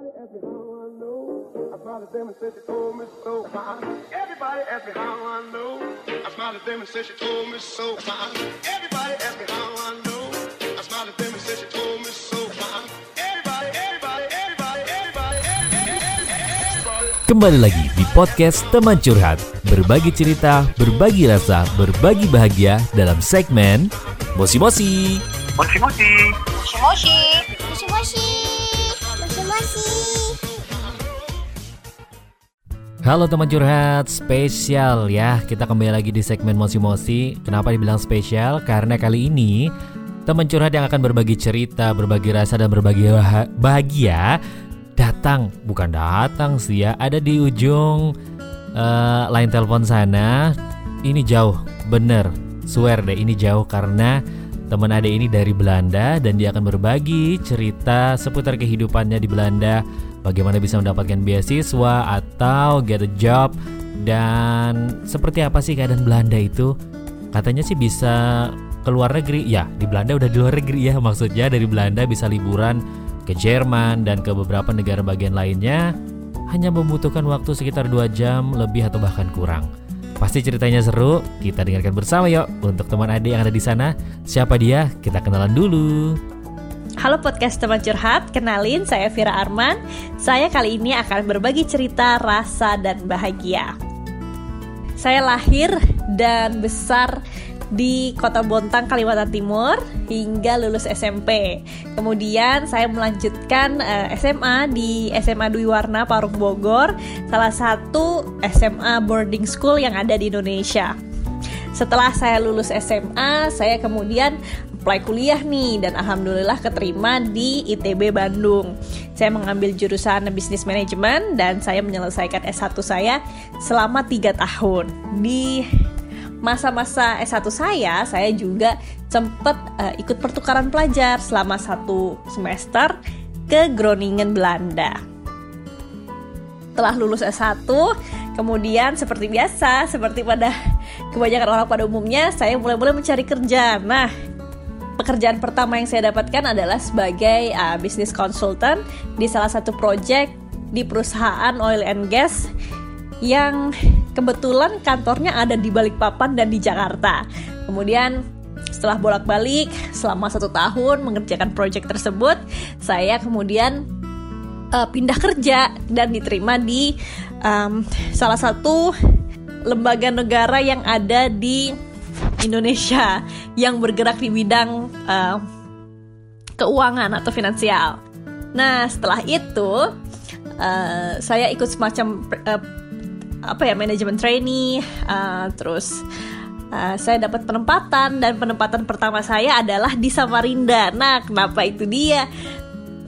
Everybody ask me how I know. I smiled at them and said she told me so. Everybody ask me how I know. I smiled at them and said she told me so. Everybody ask me how I know. I smiled at them and said she told me so. Everybody, everybody, everybody, everybody, everybody, everybody. Kembali lagi di podcast Teman Curhat Berbagi cerita, berbagi rasa, berbagi bahagia dalam segmen Mosi Mosi Moshi moshi. Moshi moshi. Moshi moshi. Moshi. Halo teman curhat, spesial ya. Kita kembali lagi di segmen Mosi Mosi Kenapa dibilang spesial? Karena kali ini Teman curhat yang akan berbagi cerita, berbagi rasa, dan berbagi bah- bahagia Datang, bukan datang sih ya Ada di ujung eh, line telepon sana. Ini jauh, bener. Swear deh ini jauh karena Teman ade ini dari Belanda dan dia akan berbagi cerita seputar kehidupannya di Belanda, bagaimana bisa mendapatkan beasiswa atau get a job dan seperti apa sih keadaan Belanda itu? Katanya sih bisa ke luar negeri. Ya, di Belanda udah di luar negeri ya maksudnya dari Belanda bisa liburan ke Jerman dan ke beberapa negara bagian lainnya hanya membutuhkan waktu sekitar 2 jam lebih atau bahkan kurang. Pasti ceritanya seru, kita dengarkan bersama yuk. Untuk teman adik yang ada di sana, siapa dia? Kita kenalan dulu. Halo podcast teman curhat, kenalin saya Vira Arman. Saya kali ini akan berbagi cerita rasa dan bahagia. Saya lahir dan besar di Kota Bontang, Kalimantan Timur hingga lulus SMP. Kemudian saya melanjutkan eh, SMA di SMA Dwi Warna Parung Bogor, salah satu SMA boarding school yang ada di Indonesia. Setelah saya lulus SMA, saya kemudian apply kuliah nih dan alhamdulillah keterima di ITB Bandung. Saya mengambil jurusan bisnis manajemen dan saya menyelesaikan S1 saya selama 3 tahun. Di masa-masa S1 saya, saya juga sempat eh, ikut pertukaran pelajar selama satu semester ke Groningen, Belanda. Setelah lulus S1, kemudian seperti biasa, seperti pada kebanyakan orang pada umumnya, saya mulai-mulai mencari kerja. Nah, pekerjaan pertama yang saya dapatkan adalah sebagai uh, business consultant di salah satu project di perusahaan oil and gas yang kebetulan kantornya ada di Balikpapan dan di Jakarta. Kemudian setelah bolak-balik selama satu tahun mengerjakan proyek tersebut, saya kemudian uh, pindah kerja dan diterima di um, salah satu lembaga negara yang ada di Indonesia yang bergerak di bidang uh, keuangan atau finansial. Nah setelah itu uh, saya ikut semacam apa ya manajemen trainee, uh, terus uh, saya dapat penempatan dan penempatan pertama saya adalah di Samarinda. Nah kenapa itu dia?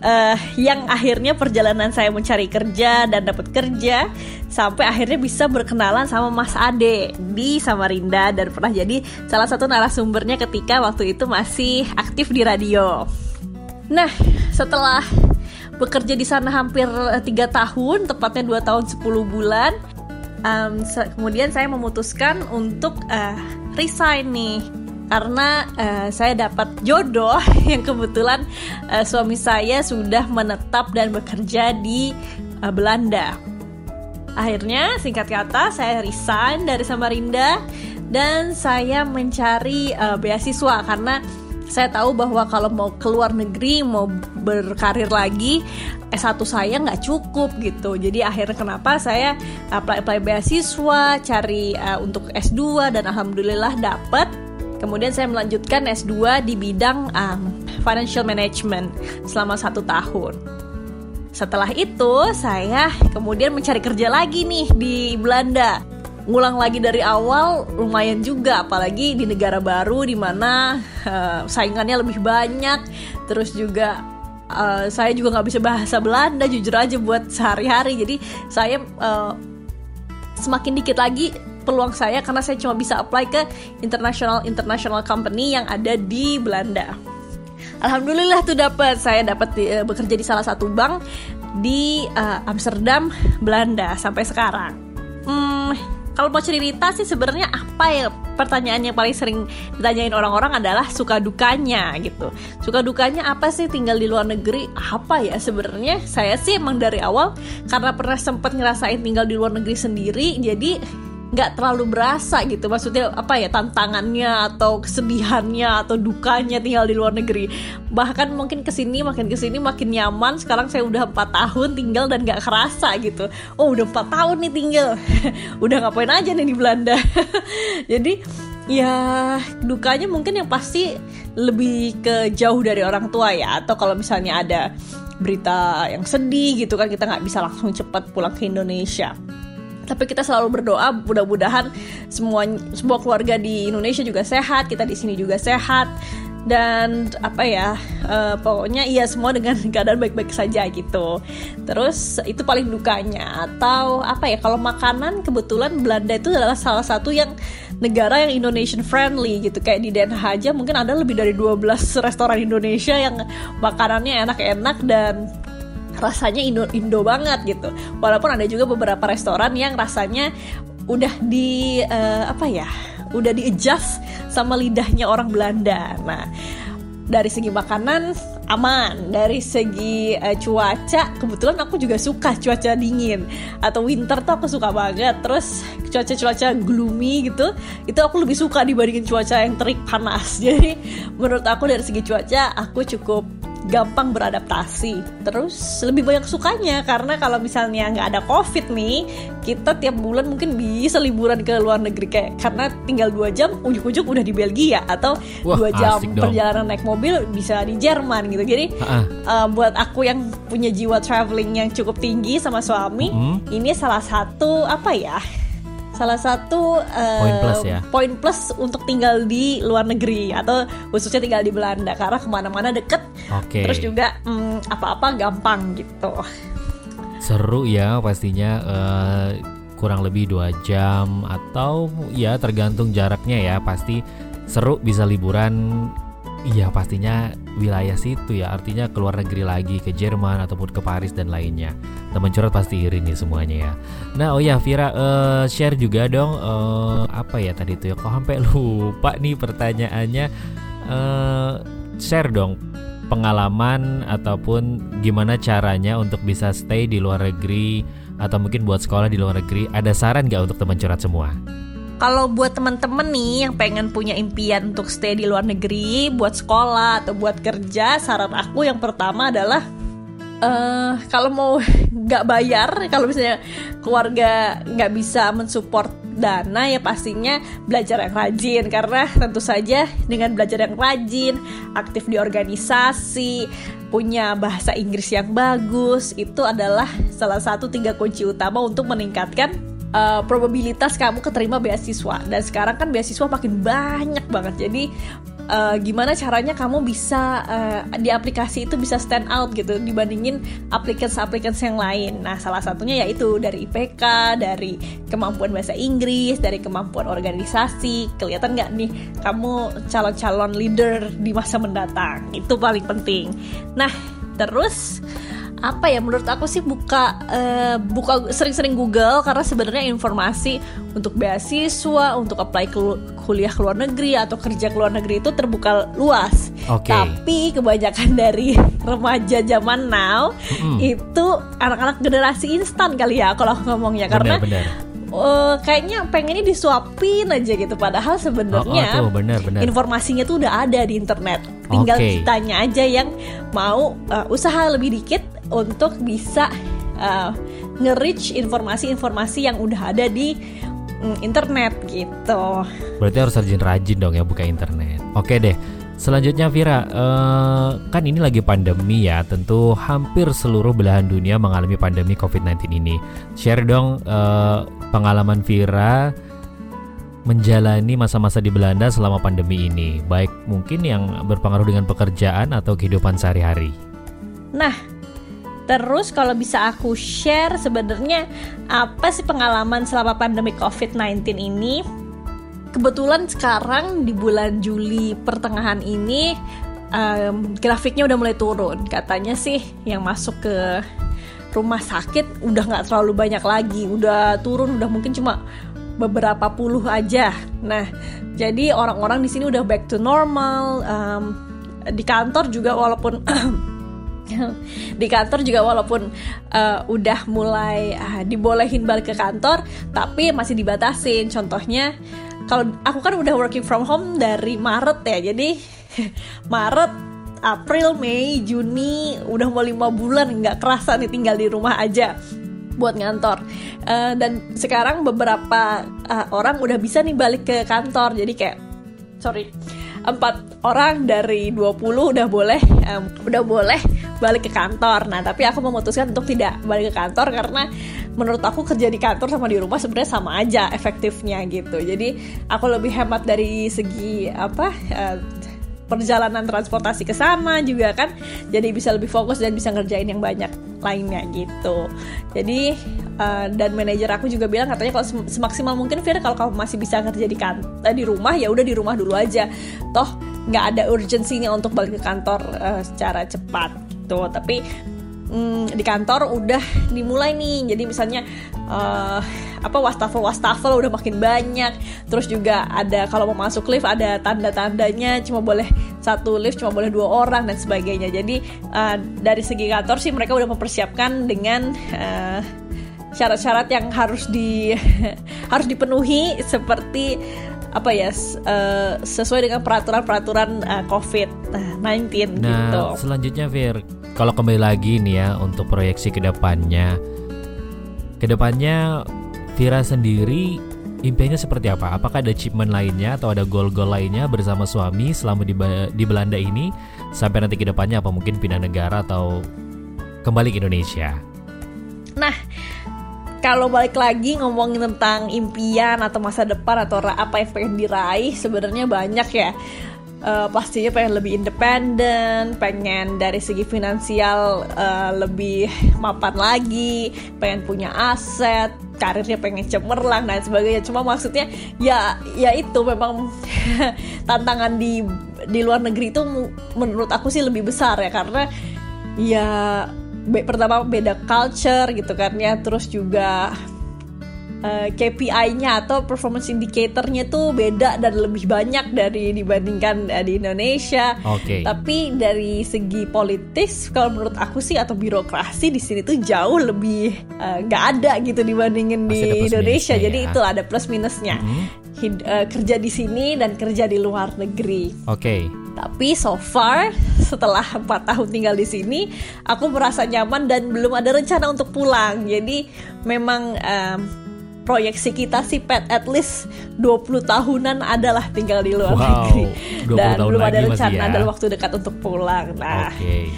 eh, yang akhirnya perjalanan saya mencari kerja dan dapat kerja sampai akhirnya bisa berkenalan sama Mas Ade di Samarinda dan pernah jadi salah satu narasumbernya ketika waktu itu masih aktif di radio. Nah, setelah bekerja di sana hampir eh, tiga tahun, tepatnya dua tahun 10 bulan, um, kemudian saya memutuskan untuk eh, resign nih karena eh, saya dapat jodoh yang kebetulan eh, suami saya sudah menetap dan bekerja di eh, Belanda. Akhirnya singkat kata saya resign dari Samarinda dan saya mencari eh, beasiswa karena saya tahu bahwa kalau mau keluar negeri mau berkarir lagi S1 saya nggak cukup gitu jadi akhirnya kenapa saya apply apply beasiswa cari eh, untuk S2 dan alhamdulillah dapat Kemudian saya melanjutkan S2 di bidang um, financial management selama satu tahun. Setelah itu saya kemudian mencari kerja lagi nih di Belanda. Ngulang lagi dari awal lumayan juga, apalagi di negara baru di mana uh, saingannya lebih banyak. Terus juga uh, saya juga nggak bisa bahasa Belanda jujur aja buat sehari-hari. Jadi saya uh, semakin dikit lagi peluang saya karena saya cuma bisa apply ke international international company yang ada di Belanda. Alhamdulillah tuh dapat saya dapat bekerja di salah satu bank di eh, Amsterdam, Belanda sampai sekarang. Kalau mau cerita sih sebenarnya apa ya pertanyaan yang paling sering ditanyain orang-orang adalah suka dukanya gitu. Suka dukanya apa sih tinggal di luar negeri? Apa ya sebenarnya? Saya sih emang dari awal karena pernah sempat ngerasain tinggal di luar negeri sendiri, jadi nggak terlalu berasa gitu. Maksudnya apa ya tantangannya atau kesedihannya atau dukanya tinggal di luar negeri. Bahkan mungkin ke sini makin ke sini makin nyaman. Sekarang saya udah empat tahun tinggal dan nggak kerasa gitu. Oh udah empat tahun nih tinggal. Udah ngapain aja nih di Belanda? Jadi ya dukanya mungkin yang pasti lebih ke jauh dari orang tua ya. Atau kalau misalnya ada berita yang sedih gitu kan kita nggak bisa langsung cepat pulang ke Indonesia tapi kita selalu berdoa mudah-mudahan semua semua keluarga di Indonesia juga sehat kita di sini juga sehat. Dan apa ya uh, pokoknya iya semua dengan keadaan baik-baik saja gitu. Terus itu paling dukanya atau apa ya kalau makanan kebetulan Belanda itu adalah salah satu yang negara yang Indonesian friendly gitu. Kayak di Den Haag aja mungkin ada lebih dari 12 restoran Indonesia yang makanannya enak-enak dan rasanya Indo Indo banget gitu. Walaupun ada juga beberapa restoran yang rasanya udah di uh, apa ya? Udah di adjust sama lidahnya orang Belanda. Nah, dari segi makanan aman, dari segi uh, cuaca kebetulan aku juga suka cuaca dingin atau winter tuh aku suka banget. Terus cuaca-cuaca gloomy gitu, itu aku lebih suka dibandingin cuaca yang terik panas. Jadi menurut aku dari segi cuaca aku cukup gampang beradaptasi. Terus lebih banyak sukanya karena kalau misalnya nggak ada covid nih, kita tiap bulan mungkin bisa liburan ke luar negeri kayak karena tinggal dua jam ujuk-ujuk udah di Belgia atau dua jam perjalanan naik mobil bisa di Jerman gitu. Jadi uh, buat aku yang punya jiwa traveling yang cukup tinggi sama suami, mm -hmm. ini salah satu apa ya? Salah satu uh, poin plus ya. poin plus untuk tinggal di luar negeri atau khususnya tinggal di Belanda. Karena ke mana-mana deket. Okay. terus juga um, apa-apa gampang gitu. Seru ya pastinya uh, kurang lebih dua jam atau ya tergantung jaraknya ya. Pasti seru bisa liburan. Iya pastinya wilayah situ ya. Artinya keluar negeri lagi ke Jerman ataupun ke Paris dan lainnya. Teman curhat pasti iri nih semuanya ya. Nah oh ya Vira uh, share juga dong uh, apa ya tadi tuh ya? Kok sampai lupa nih pertanyaannya? Uh, share dong pengalaman ataupun gimana caranya untuk bisa stay di luar negeri atau mungkin buat sekolah di luar negeri. Ada saran nggak untuk teman curhat semua? Kalau buat temen-temen nih yang pengen punya impian untuk stay di luar negeri, buat sekolah atau buat kerja, saran aku yang pertama adalah uh, kalau mau nggak bayar, kalau misalnya keluarga nggak bisa mensupport dana ya pastinya belajar yang rajin. Karena tentu saja dengan belajar yang rajin, aktif di organisasi, punya bahasa Inggris yang bagus itu adalah salah satu tiga kunci utama untuk meningkatkan uh, probabilitas kamu keterima beasiswa dan sekarang kan beasiswa makin banyak banget jadi uh, gimana caranya kamu bisa uh, di aplikasi itu bisa stand out gitu dibandingin aplikasi-aplikasi yang lain. Nah, salah satunya yaitu dari IPK, dari kemampuan bahasa Inggris, dari kemampuan organisasi. Kelihatan nggak nih kamu calon-calon leader di masa mendatang? Itu paling penting. Nah, terus apa ya menurut aku sih buka uh, buka sering-sering Google karena sebenarnya informasi untuk beasiswa untuk apply ke kuliah ke luar negeri atau kerja ke luar negeri itu terbuka luas. Okay. Tapi kebanyakan dari remaja zaman now mm. itu anak-anak generasi instan kali ya kalau ngomongnya karena bener, bener uh, kayaknya pengennya disuapin aja gitu padahal sebenarnya oh, oh, informasinya tuh udah ada di internet tinggal okay. kitanya aja yang mau uh, usaha lebih dikit untuk bisa uh, nge-reach informasi-informasi yang udah ada di mm, internet gitu. Berarti harus rajin-rajin dong ya buka internet. Oke deh. Selanjutnya Vira, uh, kan ini lagi pandemi ya, tentu hampir seluruh belahan dunia mengalami pandemi COVID-19 ini. Share dong uh, pengalaman Vira menjalani masa-masa di Belanda selama pandemi ini, baik mungkin yang berpengaruh dengan pekerjaan atau kehidupan sehari-hari. Nah, Terus kalau bisa aku share sebenarnya apa sih pengalaman selama pandemi COVID-19 ini? Kebetulan sekarang di bulan Juli pertengahan ini um, grafiknya udah mulai turun. Katanya sih yang masuk ke rumah sakit udah nggak terlalu banyak lagi, udah turun, udah mungkin cuma beberapa puluh aja. Nah, jadi orang-orang di sini udah back to normal. Um, di kantor juga walaupun di kantor juga walaupun uh, udah mulai uh, dibolehin balik ke kantor, tapi masih dibatasin. Contohnya, kalau aku kan udah working from home dari Maret ya, jadi Maret, April, Mei, Juni, udah mau lima bulan nggak kerasa nih tinggal di rumah aja buat ngantor. Uh, dan sekarang beberapa uh, orang udah bisa nih balik ke kantor, jadi kayak sorry empat orang dari 20 udah boleh um, udah boleh balik ke kantor. Nah, tapi aku memutuskan untuk tidak balik ke kantor karena menurut aku kerja di kantor sama di rumah sebenarnya sama aja efektifnya gitu. Jadi aku lebih hemat dari segi apa uh, perjalanan transportasi ke sana juga kan jadi bisa lebih fokus dan bisa ngerjain yang banyak lainnya gitu jadi uh, dan manajer aku juga bilang katanya kalau semaksimal mungkin Fir kalau kamu masih bisa kerja di kan uh, di rumah ya udah di rumah dulu aja toh nggak ada urgensinya untuk balik ke kantor uh, secara cepat gitu. Tapi hmm, di kantor udah dimulai nih. Jadi misalnya uh, apa wastafel wastafel udah makin banyak. Terus juga ada kalau mau masuk lift ada tanda tandanya cuma boleh satu lift cuma boleh dua orang dan sebagainya. Jadi uh, dari segi kantor sih mereka udah mempersiapkan dengan uh, syarat-syarat yang harus di harus dipenuhi. Seperti apa ya uh, sesuai dengan peraturan-peraturan uh, COVID-19 nah, gitu. selanjutnya Fir, kalau kembali lagi nih ya untuk proyeksi ke depannya, ke depannya Vira sendiri impiannya seperti apa? Apakah ada achievement lainnya atau ada goal-goal lainnya bersama suami selama di, di Belanda ini sampai nanti ke depannya apa mungkin pindah negara atau kembali ke Indonesia? Nah, kalau balik lagi ngomongin tentang impian atau masa depan atau apa yang pengen diraih sebenarnya banyak ya uh, pastinya pengen lebih independen, pengen dari segi finansial uh, lebih mapan lagi, pengen punya aset, karirnya pengen cemerlang dan sebagainya. Cuma maksudnya ya ya itu memang tantangan di di luar negeri itu menurut aku sih lebih besar ya karena ya be, pertama beda culture gitu kan ya, terus juga uh, eh, KPI-nya atau performance indicator-nya tuh beda dan lebih banyak dari dibandingkan uh, di Indonesia. Oke. Okay. Tapi dari segi politis, kalau menurut aku sih atau birokrasi di sini tuh jauh lebih eh, nggak uh, ada gitu dibandingin Masih di Indonesia. Jadi ya. itu ada plus minusnya. Mm -hmm. Hid, uh, kerja di sini dan kerja di luar negeri. Oke. Okay. Tapi so far setelah empat tahun tinggal di sini, aku merasa nyaman dan belum ada rencana untuk pulang. Jadi memang um, proyeksi kita sih pet at least 20 tahunan adalah tinggal di luar wow, negeri dan belum ada rencana ya. dalam waktu dekat untuk pulang. Nah, okay.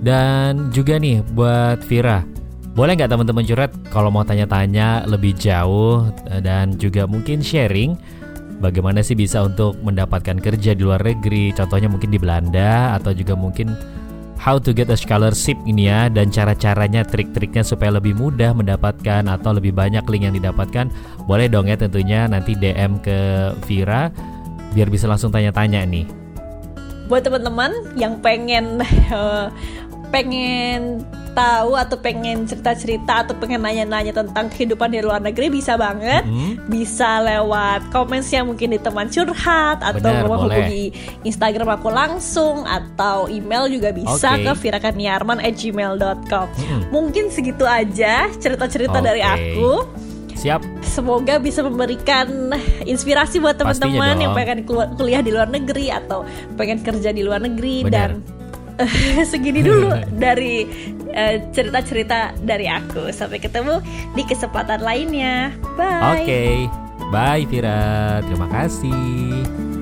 dan juga nih buat Vira, boleh nggak teman-teman curhat kalau mau tanya-tanya lebih jauh dan juga mungkin sharing bagaimana sih bisa untuk mendapatkan kerja di luar negeri, contohnya mungkin di Belanda atau juga mungkin how to get a scholarship ini ya dan cara-caranya trik-triknya supaya lebih mudah mendapatkan atau lebih banyak link yang didapatkan. Boleh dong ya tentunya nanti DM ke Vira biar bisa langsung tanya-tanya nih. Buat teman-teman yang pengen uh, pengen tahu atau pengen cerita-cerita atau pengen nanya-nanya tentang kehidupan di luar negeri bisa banget mm-hmm. bisa lewat komennya mungkin di teman curhat atau menghubungi Instagram aku langsung atau email juga bisa okay. ke virakaniarman@gmail.com mm-hmm. mungkin segitu aja cerita-cerita okay. dari aku Siap. Semoga bisa memberikan inspirasi buat teman-teman yang pengen kuliah di luar negeri atau pengen kerja di luar negeri Bener. dan segini dulu dari uh, cerita-cerita dari aku. Sampai ketemu di kesempatan lainnya. Bye. Oke. Okay. Bye Vira. Terima kasih.